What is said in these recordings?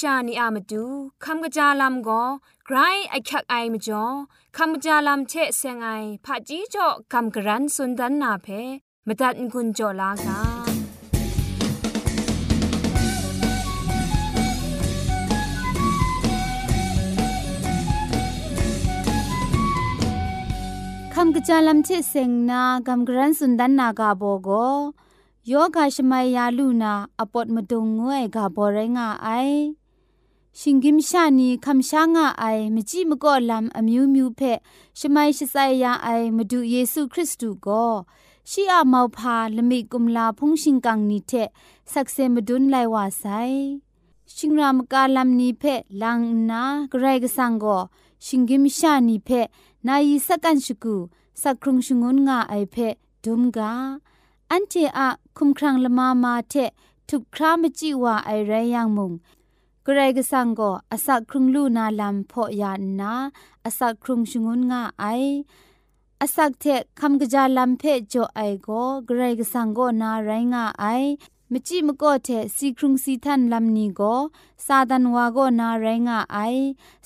ชิงกิมชานีอามาดูคำกระจาลำก็ไกรไอคักไอมาจ่อคำกระจาลำเชะเซงไอผาจีจ่อคำกระรันสุนดันนาเพมาตัดกุญจ่อลากาคำกระจาลำเชเซงนาคำกรันสุนดันนากาโบโกယောဂရှမယာလူနာအပတ်မတုံငွေကဘောရဲငါအိုင် ရှင်กิมชานีคำช้างอ้ายมจีมก่อลำอมิวมิวเพชมัยชไซยาอ้ามาดูเยซูคริสต์ก็ชีอาเมาพาละมีกุมลาพงชิงกังนิเทสักเซมดุนไลวาไซชิงรามกาลัมนีเพลังนากรกสังโกชิงกิมชานีเพนายีสักันชกูสักครุงชงุนงาไอเพดุมกาอันเจอะคุมครังละมามาเททุกครามจีวาไอไรยังมุง กรกสังก็อาศักครุงลูนาลำพอยานนาอาศักครุงชงุนงาไออาศักเทคำกะจาลำเพจอไอก็กรกสังก็นาไรงาไอมจิมก็เทสีครุงสีทันลำนี้ก็ซาดันวาก็นาไรงาไอ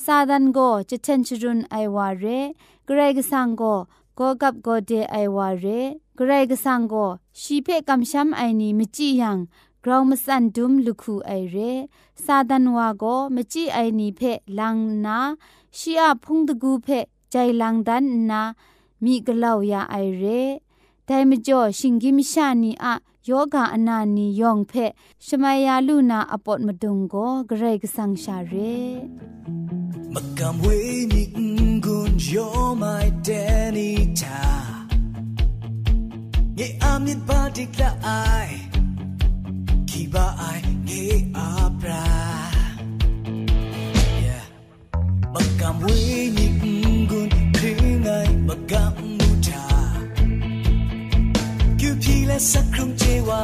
ซาดันก็จะเชนชรุนไอวาเรกรกสังก็ก็กับก็เดไอวาเรกระไรกสังก็ชีเพกำช้ำไอนี้มจิยัง กรามสันดุมลูกคูไอเรซาดันวาโกมจิไอนีเพลังนาชีอาพุงตกูเพใจลังดันนามีกล่าวยาไอเรไดมจ่อชิงกิมชานีอะโยกาอนานียองเพชมายาลูนาอปอดมดุงโกเกรกสังชาเรมกำเวนิกุนโยไมเดนิตาเยอามิบาดิกละไอ thì ba ai nghĩ apra yeah. Bakam we nikgun kringai bakam muta kyu phila sakrum chewa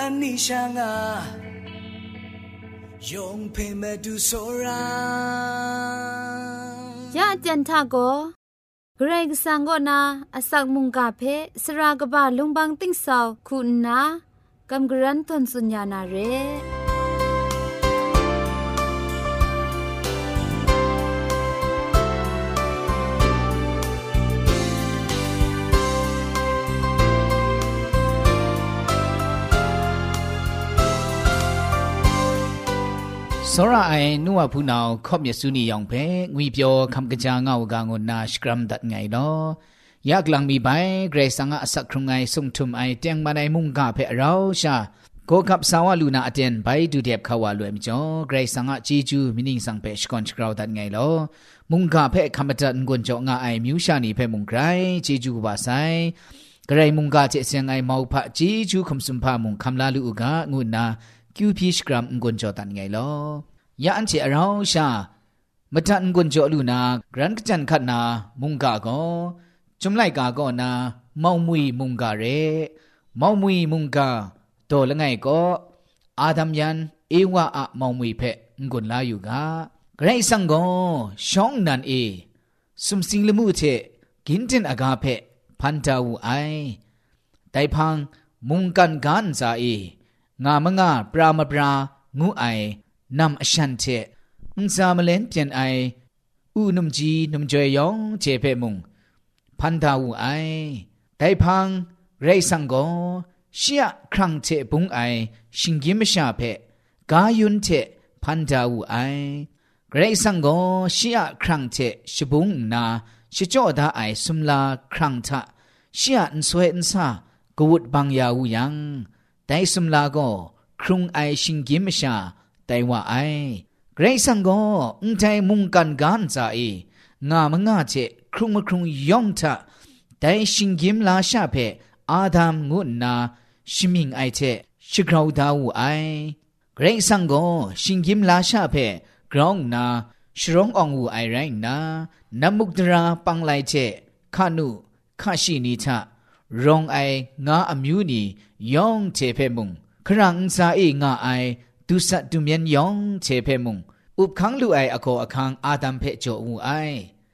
အနိရှာငါယုံဖေမတူဆိုရာရကြန်ထကိုဂရိတ်ဆန်ကိုနာအစောက်မုန်ကဖဲစရာကဘာလုံပန်းသိမ့်ဆောက်ခုနာကမ်ဂရန်သွန်စဉ္ညာနာရဲ စောရအိုင်နုဝဖူနောင်ခော့မြစုနီယောင်ဖဲငွေပြောခမ်ကကြာငောက်ကငိုနာစကရမ်ဒတ်ငိုင်တော့ယက်လန်မီပိုင်ဂရေဆန်ငါအစခရုံငိုင်ဆုံထုံအိုင်တຽງမနိုင်မုန်ကဖဲရောရှာကိုကပ်ဆာဝလူနာအတန်ဘိုင်ဒူတက်ခဝါလွယ်မကျော်ဂရေဆန်ငါជីဂျူမီနင်းဆောင်ဖဲစကွန်ချ်ကရောဒတ်ငိုင်လောမုန်ကဖဲခမတန်ကွန်ကျော်ငါအိုင်မြူရှာနီဖဲမုန်ဂရိုင်ជីဂျူပါဆိုင်ဂရိမုန်ကချေစင်ငိုင်မောက်ဖဂျီဂျူခမ်စမ်ဖာမုန်ခမ်လာလူကငုနာ ကျူပီစကရမ်ငွန်ကျော်တန်ငိုင်လောยาอันเจเราชามตันกุนจอลูนากรันกจันขัดนามุงกาก็จุมไลกาก็นาเมามุยมุงกาเรเมามุยมุงกาโตละไงก็อาดัมยันเอวะอะเมามุยเพงุนลาอยู่กาไกรสังก็ช่องนันเอสุมสิงละมุเชกินติ นอากาเพพันตาวูไอไดพังมุงกันกันซาเองามงาปรามปรา งูไอนำอชันเทอุนซามเลนเปียนไอ อูนุมจีนุมจอยยองเจเพมุง พันดาวูไอไดพังไรสังโกเชียครั้งเทปุงไอ ชิงกิมชาเพกายุนเทพันดาวูไอไรสังโกเชียครั้งเทชบุงนาชิจอดาไอสุมลาครั้งทะเชียนสวยอินซากวุดบางยาวูยัง ต่สมลาก็ครุงไอชิงกิมชาต่ว่าไอเกรซังก็อุ้งใจมุ่งกันกันใจงามงาเจครุงมครุงยองทะต่ชิงกิมลาชาเพออาดามงุนนาชิมิงไอเจชิกราวดาวไอเกรงสังก็ชิงกิมลาชาเพกรองนาชรงองูไอไรนาน้ำมุกดราปังไลเจขานุข้าชินิทะ รงไองาอมิวนียองเชเพมุงครั้งซาเองาไอตุสัตตุเมียนยองเชเพมุงอุบคังลูไออโคอคังอาดัมเพจวูไอ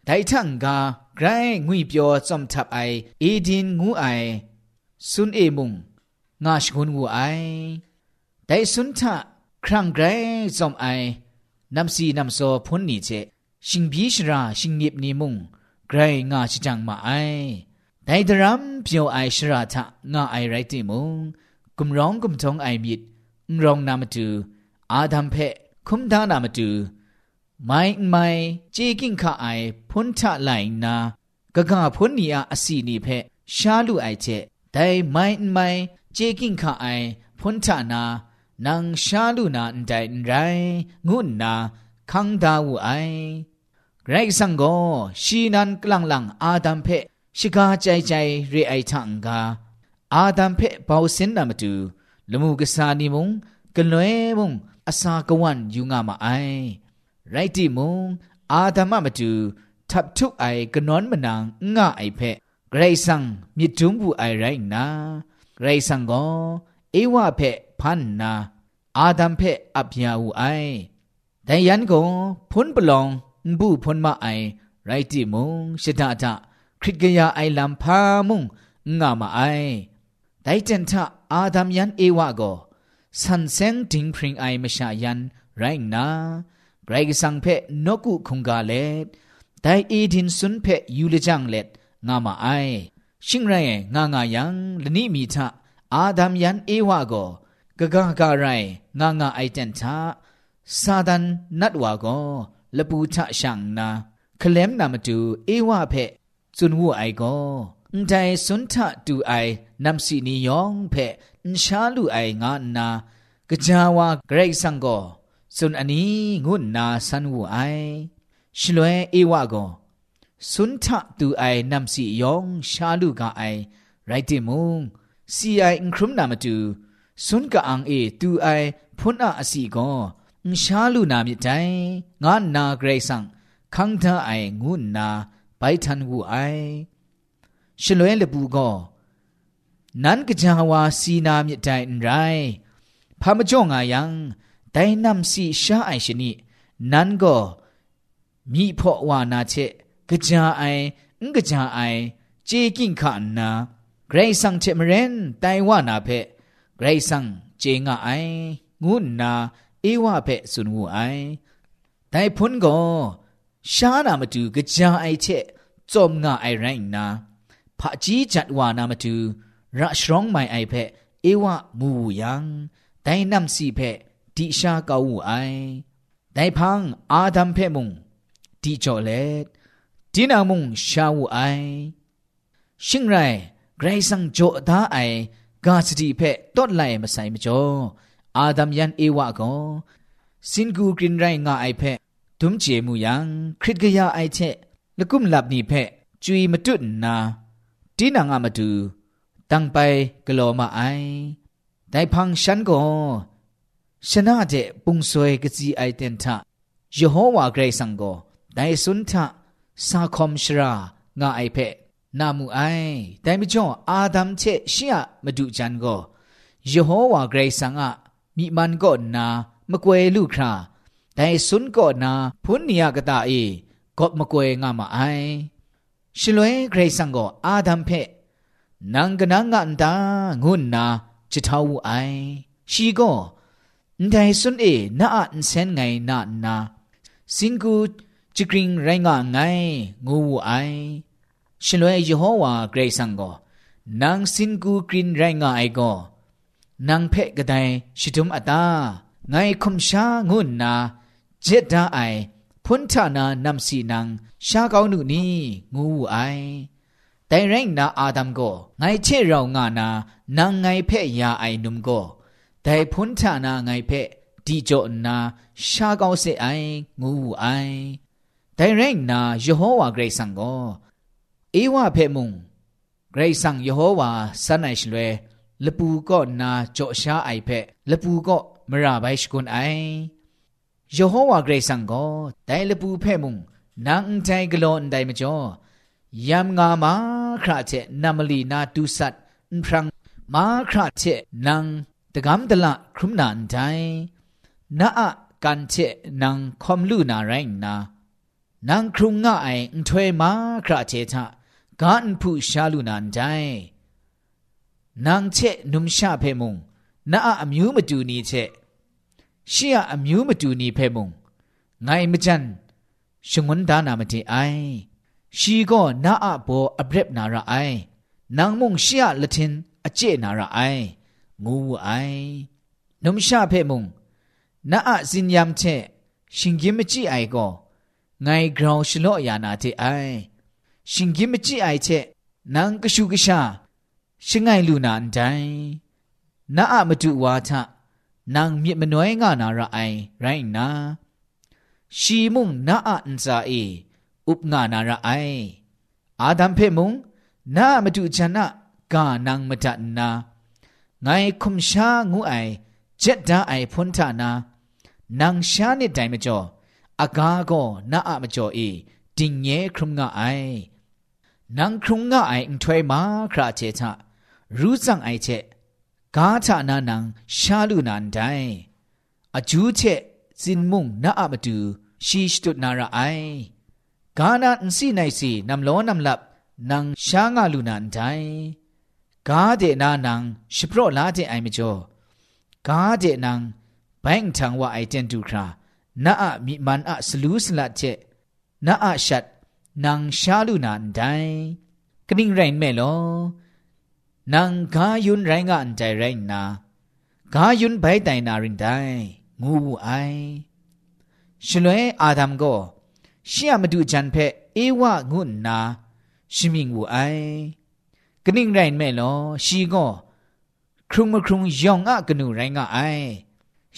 ไดทังกาไกรงุยเปียวซอมทับไอเอดินงูไอซุนเอมุงงาชกุนงูไอไดซุนทะครั้งไกรซอมไอนำซีนำโซพุนนีเจชิงบีชราชิงเนียบนีมุงไกรงาชิจังมาไอ ไดดรัมเปียวไอชราทะงาไอไรติมุงกุมร้องกุมทองไอมิดรองนามาตูอาดัมเพคุมดานามาตูไม่ไม่เจกิงข้าไอพุนทะไหลนากะกะพุนนีอาอสีนีเพชาลูไอเจแต่ไม่ไม่เจกิงข้าไอพุนทะนานังชาลูนาอันใดไรงุนนาคังดาวูไอไรสังโกชีนันกลังลังอาดัมเพ ชิกาใจใจเรไอทังกาอาดัมเพปาวสินนามตูลมูกษานิมงกลวยมงอาสากวันยุงามาไอไรติมงอาดัมมาตูทับทุกไอกนอนมนางง่าไอเพไกรสังมิจุมบูไอไรนาไกรสังก็เอวะเพพันนาอาดัมเพอับยาอูไอแต่ยันก็พ้นปลองบูพ้นมาไอไรติมงชะดาดา ခရစ်ကရအိုင်လမ်ဖာမုံငါမအိုင်ဒိုင်တန်ထအာဒမ်ယန်ဧဝကိုဆန်စင်တင်းဖရင်အိုင်မရှာယန်ရိုင်းနာဂရိုက်ဆန်ဖဲနော့ကုခုံကလက်ဒိုင်အီဒင်ဆွန်ဖဲယူလဂျန်လက်ငါမအိုင်ရှင်းရရဲ့ငါငါယံလနိမီထအာဒမ်ယန်ဧဝကိုဂဂဂရိုင်ငါငါအိုက်တန်ထစာဒန်နတ်ဝါကိုလပူထရှန်နာခလမ်နာမတူဧဝဖဲ กะไรงางาไอเจนทะซาดันนัดวาก็ลปูทะช่างนาคเลมนามาดูเอวะเพจุนวูไอก็န်တိုင်စွန်ထတူအိုင်နမ်စီနီယောင်ဖဲအန်ရှာလူအိုင်ငါနာကြာဝါဂရိတ်ဆန်ကိုစွန်အနီငုနာဆန်ဝူအိုင်ရှလွဲအေဝါကိုစွန်ထတူအိုင်နမ်စီယောင်ရှာလူကအိုင်ရိုက်တိမုံစီအိုင်ခရုမနာမတူစွန်ကအန်အေတူအိုင်ဖွန်းအအစီကိုအန်ရှာလူနာမြတိုင်ငါနာဂရိတ်ဆန်ခန်းထအိုင်ငုနာ ไปทันกูไอฉลวยเลบูก็นั้นกะจาวาสีนามยใจไรพามจ่องอายังแต่นมสีชาไอชนินั้นก็มีพอวานาเชกะจาไองกะจาไอเจกิงขันนาเกรซังเชมเรนไตวานาเพเกรซังเจงาไองูนนาเอวาเพสุนวูไอไตพุนก็ ชานามาดูกะจาไอเชจอมงาไอไรนาพะจีจัดวานามาดูระชรองไม่ไอเพเอวะมูยังไดนำสีเพดิชาเกาวูไอไดพังอาดัมเพมุงดิจอเลดินามุงชาวูไอชิงไรไกรสังโจดาไอกาสติเพตอดไลมาใส่มจ่ออาดัมยันเอวะก็สินกูกรินไรงาไอเพ ดุมเจมูยังคริตกยาไอเชละกุมลับนี่เพจุยมาตุนนาดินางามาดูตั้งไปกลัวมาไอได้พังฉันก็ชนะเจปุงสวยกจีไอเตนทะยโฮวาเกรซังก็ได้สุนทะสาคอมชรางาไอเพนามูไอแต่ไม่จ่ออาดัมเชเชียมาดูจันก็ยโฮวาเกรซังอะมีมันก็นามะเกวลูกครา นามะกวยลูกคราแต่สุนก็นาพุนนิยกตาเอกบมะกวยงามาไอชิลวยเกรซังก็อาดัมเพนังกนังงันตางุนนาจิตาวไอชีก็แต่สุนเอนาอันเซนไงนานาสิงกูจิกริงไรงาไงงูไอชิลวยยโฮวาเกรซังก็นางสินกูกรินไรงาไอก็นางเพะกะไดชิตุมอตาไงคุมชางุนนา เจดาไอพุนทานานำสีนัง ชาเกาหนุนีงูไอแต่แรงนาอาดัมก็ไงเช่เรางานา นางไงเพยาไอนุมก็แต่พุนทานาไงเพดีจอนนา ชาเกาเสไองูไอแต่แรงนายโฮวาเกรซังก็เอวาเพมุงเกรซังยโฮวาสนัยชลเวลปูก็นาโจชาไอเพลปูก็มราไบชกุนไอ ยโฮวาเกรซังก็แต่ละปูเพ่มุงนางใจกลอนได้มาจ่อยามงามาคราเจนามลีนาตุสัตพรังมาคราเจนางตะกำตะละครุมนานใจนาอะกันเจนางคอมลูนาแรงนานางครุงง่ายถวยมาคราเจทะกันผู้ชาลูนานใจนางเจนุมชาเพมุงนาอะอมิวมาดูนีเจ ရှိယအမျိုးမတူနေဖဲမုံငိုင်မချန်ရှင်ဝန်ဒါနာမတိအိုင်ရှိကောနာအဘောအပရက်နာရအိုင်နန်းမုံရှိယလတင်အကျဲ့နာရအိုင်ငူအိုင်နုံရှာဖဲမုံနာအစင်ယမ်ချက်ရှင်ကင်းမကြည့်အိုင်ကောငိုင်ဂရောင်ရှလော့အယာနာတိအိုင်ရှင်ကင်းမကြည့်အိုင်ချက်နန်းကရှုကရှာရှင်ငိုင်လူနာအန်တိုင်းနာအမတူဝါထ นางมีมน้อยงานาระไอไรนาชีมุงน้าอันซาเออุปงานาระไออาดัมเพมุงน้ามาดูจันนะกานางมาตันนาไงคุมชางูไอเจ็ดดาไอพ้นทานานางชาเนิดไดมจ่ออากาโกน้าอะมจ่อเอดิงเย่ครุมงาไอนางครุงงาไออุทวยมาคราเจทะรู้จังไอเจ เชจินมุงนาอะมาดูชีสตุนาระไอกานาอินสีไนสีนำล้อนำลับนังชางาลูนันไดกาเดนานังชิโปรลาเดไอมจ่อกาเดนังแบงทังว่าไอเจนดูครานาอะมีมันอะสลูสลัดเจนาอะชัดนางชาลูนันไดกนิ่งไรนแม่ลอ นางกายุนไรงานใจไรงนากายุนไปไตนารินไดงูไอชลวยอาดัมก็เชียมาดูจันเพเอวะงุนนาชิมิงวูไอกนิ่งไรนแม่ลอชีก็ครุงมครุงยองอะกนูไรงะไอ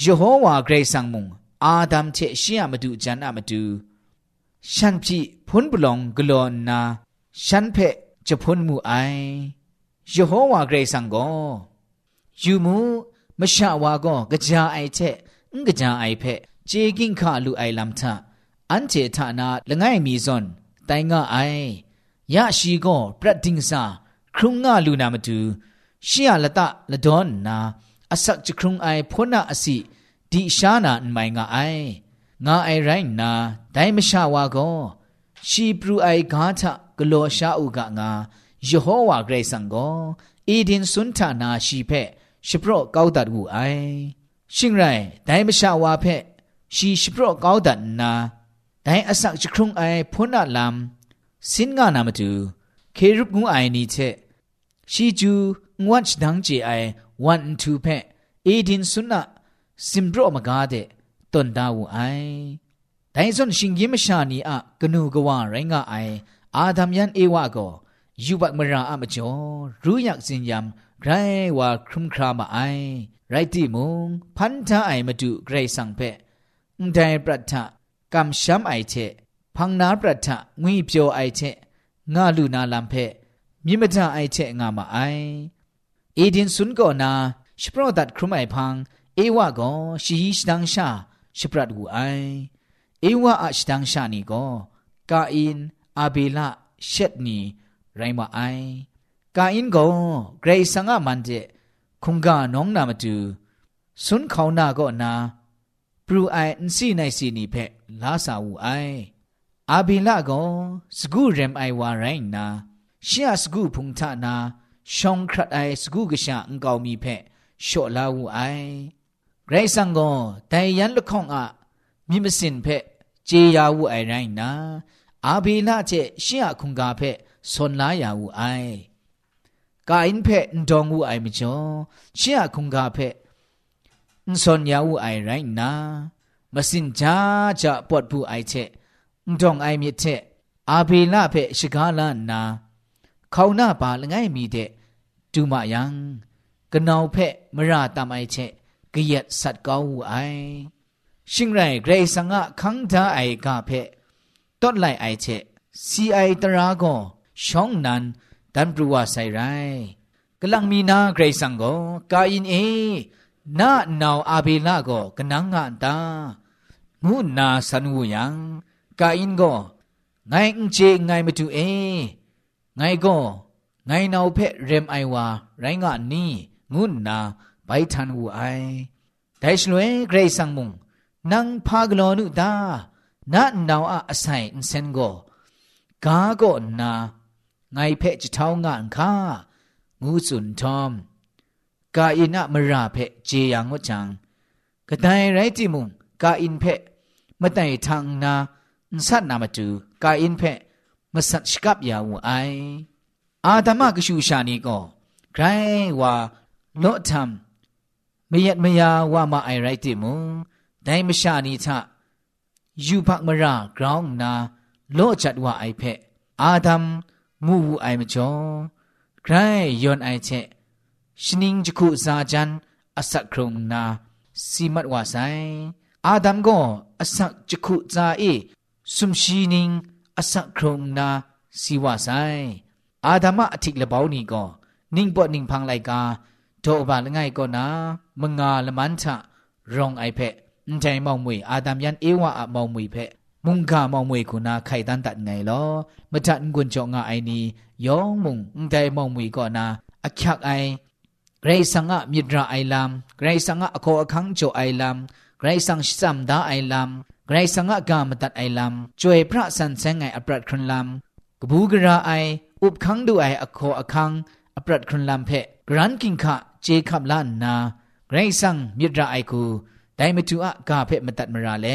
เยโฮวาเกรซังมุงอาดัมเชเชียมาดูจันอะมาดูฉันพี่พ้นบุลองกลอนนาฉันเพจะพ้นมูไอ ယေဟောဝါဂရိတ်ဆန်ကိုယူမူမရှာဝါကောကကြာအိုက်ချက်ငကကြာအိုက်ဖက်ဂျေကင်ခလူအိုင်လမ်ထအန်ချေဌာနာလငိုင်မီဇွန်တိုင်ငါအိုင်ယရှိကောပရဒင်းစာခရုငါလူနာမတူရှီယလတလဒွန်နာအဆက်ချခရုံအိုင်ဖောနာအစီဒီရှာနာမိုင်ငါအိုင်ငါအိုင်ရိုင်းနာဒိုင်မရှာဝါကောရှီပရူအိုင်ဂါထဂလောရှာဥကငါ 耶和华格上个，一定顺他那西派，是不高达无爱。信赖带不下瓦派，是是不高达那，带阿萨是空爱破那兰，心啊那么多，开入我爱你切，是就我是当姐爱 one two 派，一定顺那心不么嘎的，顿达无爱。တိုင်စွန်ရှင်ကြီးမရှာနီအကနုကဝရိုင်းကအိုင်အာဒမ်ယန်ဧဝကော อแต่ส่วนชิงยิมชานีอะกนูกว่าอามะก็ยูบักมราอะมจ่อรู้อยากสินยามไรว่าครุมครามาไอไรติมุงพันธะไอมาดูไกรสังเพอุทัยปรัตถะกำช้ำไอเชพังนาปรัตถะงุยเปียวไอเชงาลูนาลัมเพมิมตาไอเชงามาไอเอดินสุนก็นาชโปรดัดครุมไอพัง เอวะก็ชีชดังชาชปรัดกูไอเอวะอัชดังชานี่ก็กาอินอาเบละเช็ดนี ရိုင်းမအိုင်ကာအင်ကောဂရေဆန်ငါမန်တဲ့ခုံကနောင်းနာမတူဆွန်းခေါနာကောနာပရူအိုင်အန်စီနိုင်စီနီဖက်လာစာဝူအိုင်အာဘီလာကောစကူရမ်အိုင်ဝါရိုင်းနာရှီယစကူဖုန်ထနာရှောင်းခရတ်အိုင်စကူကရှာအန်ကောင်မီဖက်ရှော့လာဝူအိုင်ဂရိတ်ဆန်ကောတိုင်ယန်လခေါင်အမိမစင်ဖက်ဂျေယာဝူအိုင်ရိုင်းနာအာဘီလာချက်ရှီယခုန်ကာဖက် ဆွန်လာယာဝူအိုင်ကာအင်ဖက်ဒုံဝူအိုင်မချောရှင်းအခုံကာဖက်ဆွန်ယာဝူအိုင်ရိုင်းနာမစင်ကြကြပွတ်ဘူးအိုင်ချက်ဒုံအိုင်မြစ်ချက်အာဘီလာဖက်ရှိကားလာနာခေါနာပါလငယ်မီတဲ့တူမယံကနောင်ဖက်မရတမိုင်ချက်ကရက်ဆတ်ကောင်းဝအိုင်ရှင်ရိုင်ဂရေဆန်ငါခန်းသားအိုင်ကဖက်တွတ်လိုက်အိုင်ချက်စီအိုင်တရာကို ช่องนั้นตันปรัวใส่ไรกำลังมีนาเกรสังโกกาอินเอนาหนาอาเบลาโกกนังงาตามูนาสันวูยังกาอินโกไงอุเจไงมาดูเอไงโกไงนาวเพเรมไอวา ไรงานี้งูนาไปทันวูไอแต่ชลวยเกรสังมุงนังพากลอนุดานาหนาวอาศัยอินเซนโกกาโกนา ไงเพจะเท้างานข้างูสุนทอม กาอินะมราเพเจยังวจังก็ได้ไรจิมุงกาอินเพมาได้ทางนาสัตนามาจูกาอินเพมาสัตชกับยาวไออาตมากชูชานีก็ใครว่าโลธรรมไม่ยัดไม่ยาว่ามาไอไรติมุงได้ไม่ชานีทะยูพักมรากรองนา โลจัดว่าไอเพอาดัม มูไอมจ่อใครยอนไอเชชนิงจคุซาจันอสักครงนาสีมัดวาไซอาดัมก็อสักจคุซาเอสุมชีนิงอสักครงนาสีวาไซอาดัมะอธิกละเบานี่ก็นิ่งบ่นิ่งพังไลกาโตบาละง่ายก็นามงาละมันทะรองไอเพะใจมองมุยอาดัมยันเอวะอะมองมุยเพะ มุงกามองมวยกูนาไข่ตันตัดไงลอมาจัดกุญจงไอนี้ยองมุงอุ้ใจมองมวยก่อนนาอักยักไอไรสังะมิตรไอลามไรสังะอโคอคังโจไอลามไรสังสัมดาไอลามไรสังะกามตัดไอลามจวยพระสันแสงไออปรัดครุนลามกบูกราไออุบคังดูไออโคอคังอปรัดครุนลามเพะรันกิงคะเจคับลานนาไรสังมิตรไอคูแต่ไมตุอะกาเพะมตัดมราเล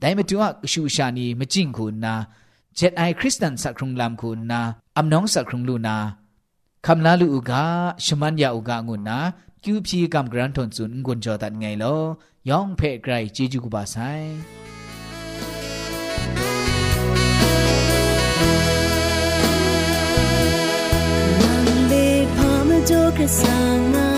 ไดมตุอะชูชานีมจิงคูนาเจ็ดไอคริสตันสักครุงลำคูนาอำน้องสักครุงลูนาคำลาลูอุกาชมันยาอุกางุนาคิวพีกำกรันทนซุนกุนจอตัดไงลอย่องเพไกรจีจูกุบาไซ cho cái sang ai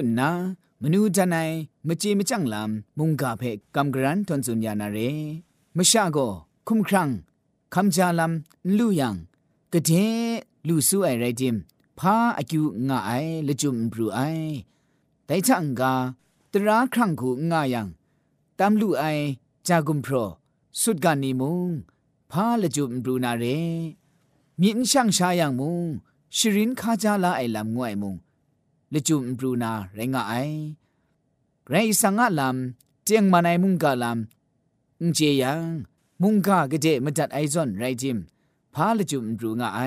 လွတ်နာမနူးတန်နိုင်မကြေမကြန့်လမ်မုန်ကဖဲကမ်ဂရန်တွန်စုံညာနာရေမရှာကိုခုမ်ခရန်ခမ်ဂျာလမ်လူယံကတဲ့လူဆူအိုင်ရိုက်တင်ဖာအကျူငါအိုင်လကျွမ်ဘူအိုင်တိုင်ချန်ကတရာခရန်ခုငါယံတမ်လူအိုင်ဂျာဂုံဖရဆုဒဂနီမုံဖာလကျွမ်ဘူနာရေမြင့်ရှန့်ရှာယံမုံရှရင်ခါဂျာလာအိုင်လမ်ငွိုင်မုံ ลจุมบรูนาเรมินช่างชายังงชรินคาจาลาไอลำงวยมุงละจุมบรูนาเรงไอไรสังะลำเจียงมาในมุงกาลำเจียยังมุงกากะเจมจัดไอซอนไรจิมพาลจุมบรูงาไอ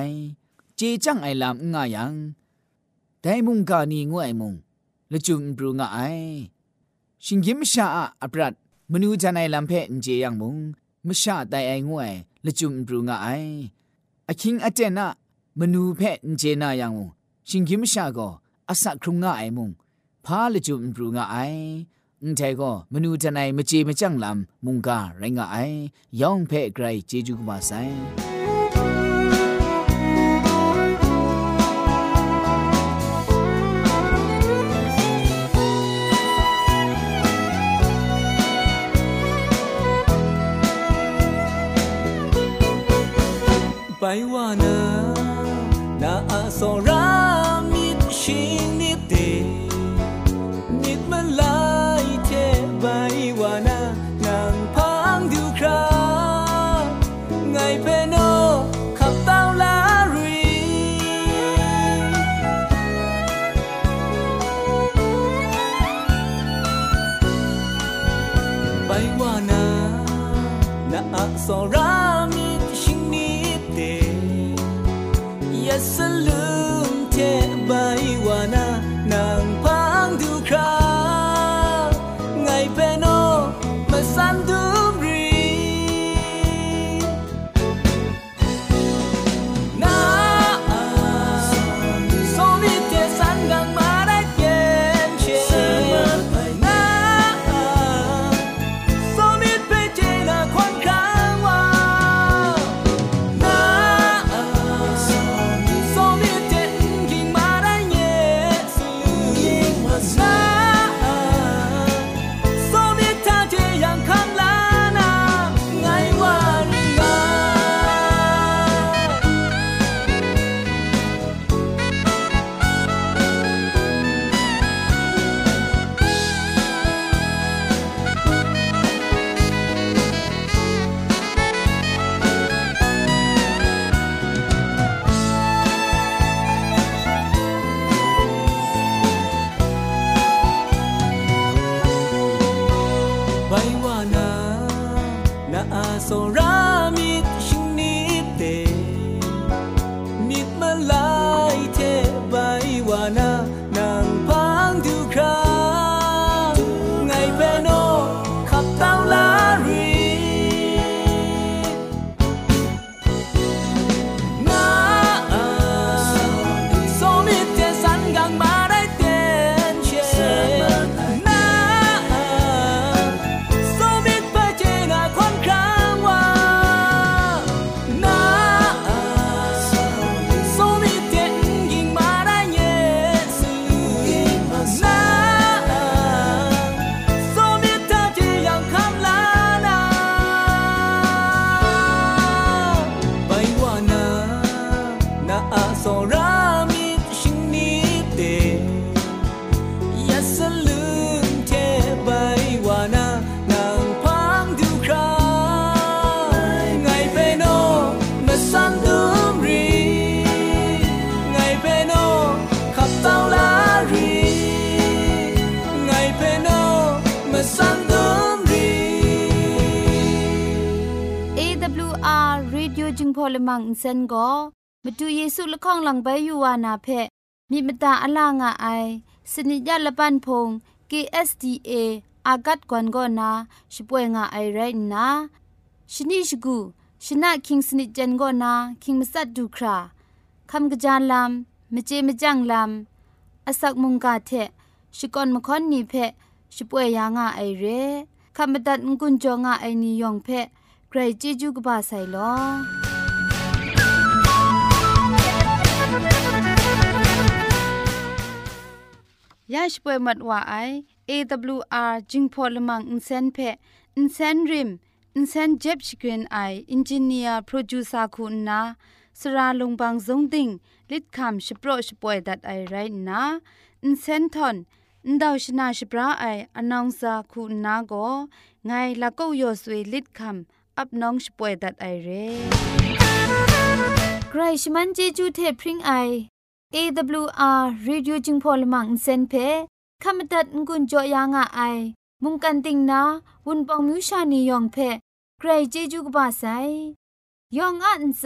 เจจังไอลำงายังแต่มุงกานีงวยมุงลจุมบรูงาไอชิงยิมชาอัปรัดมนูจันไอลำเพนเจยังมุงมชาไตไองวยลจุมบรูงาไออคิงอเจนะมนูเพนเจนายังมุงชิงยิมชาก็ အစခရုံငါအိုင်မုံဖာလจุမ်ဘရူငါအိုင်အန်တေကိုမနူတနိုင်မကြေမကြန့်လမ်မုန်ကာရိုင်းငါအိုင်ယောင်ဖဲ့ဂရိုက်ဂျေဂျူကမဆိုင် สันดูมรีไงเปโนขับเต้าลารีไงเปโนมาสันดูมรี AWR Radio จึงพ อลมังอินเซนก็มาดูเยซูละข้องหลังใบยูวานาเพมีมตาอลางอไอสนิจยาละปันพง KSDA อากัดกวนก็นาช่วยงาไอไรนะชนิชกูชนะคิงสนิจเจนก็นาคิงมัสัดดูคราคำกระจานลำมเจมจังลำอาศักมุงกาเทชิกอนมคอนนีเพช่วยยางาไอเรคำบัดงกุนจงาไอนิยองเพใครจีจูกบาไซลอ ยาชป่วยมัดว่าไอ AWR จิงพอลมังอินเซนเพอินเซนริมอินเซนเจ็บชกรีนไออินจิเนียร์โปรดิวซาคุณนาสราลงบางสงติงลิดคำชโปรชป่วยดัดไอไรนะอินเซนทอนอินดาวชนาชปราไออนองซาคุณนาโกไงละก็ยอสวยลิดคำอับน้องชป่วยดัดไอเรใครชมันเจจูเทพริงไอ AWR Radio Jingpolimang Senpe ขมตัดงุนจอยางอ้ายมุงกันติงนาวุนปองมิวชานียองเพใครเจจูกบาไซยองอันซ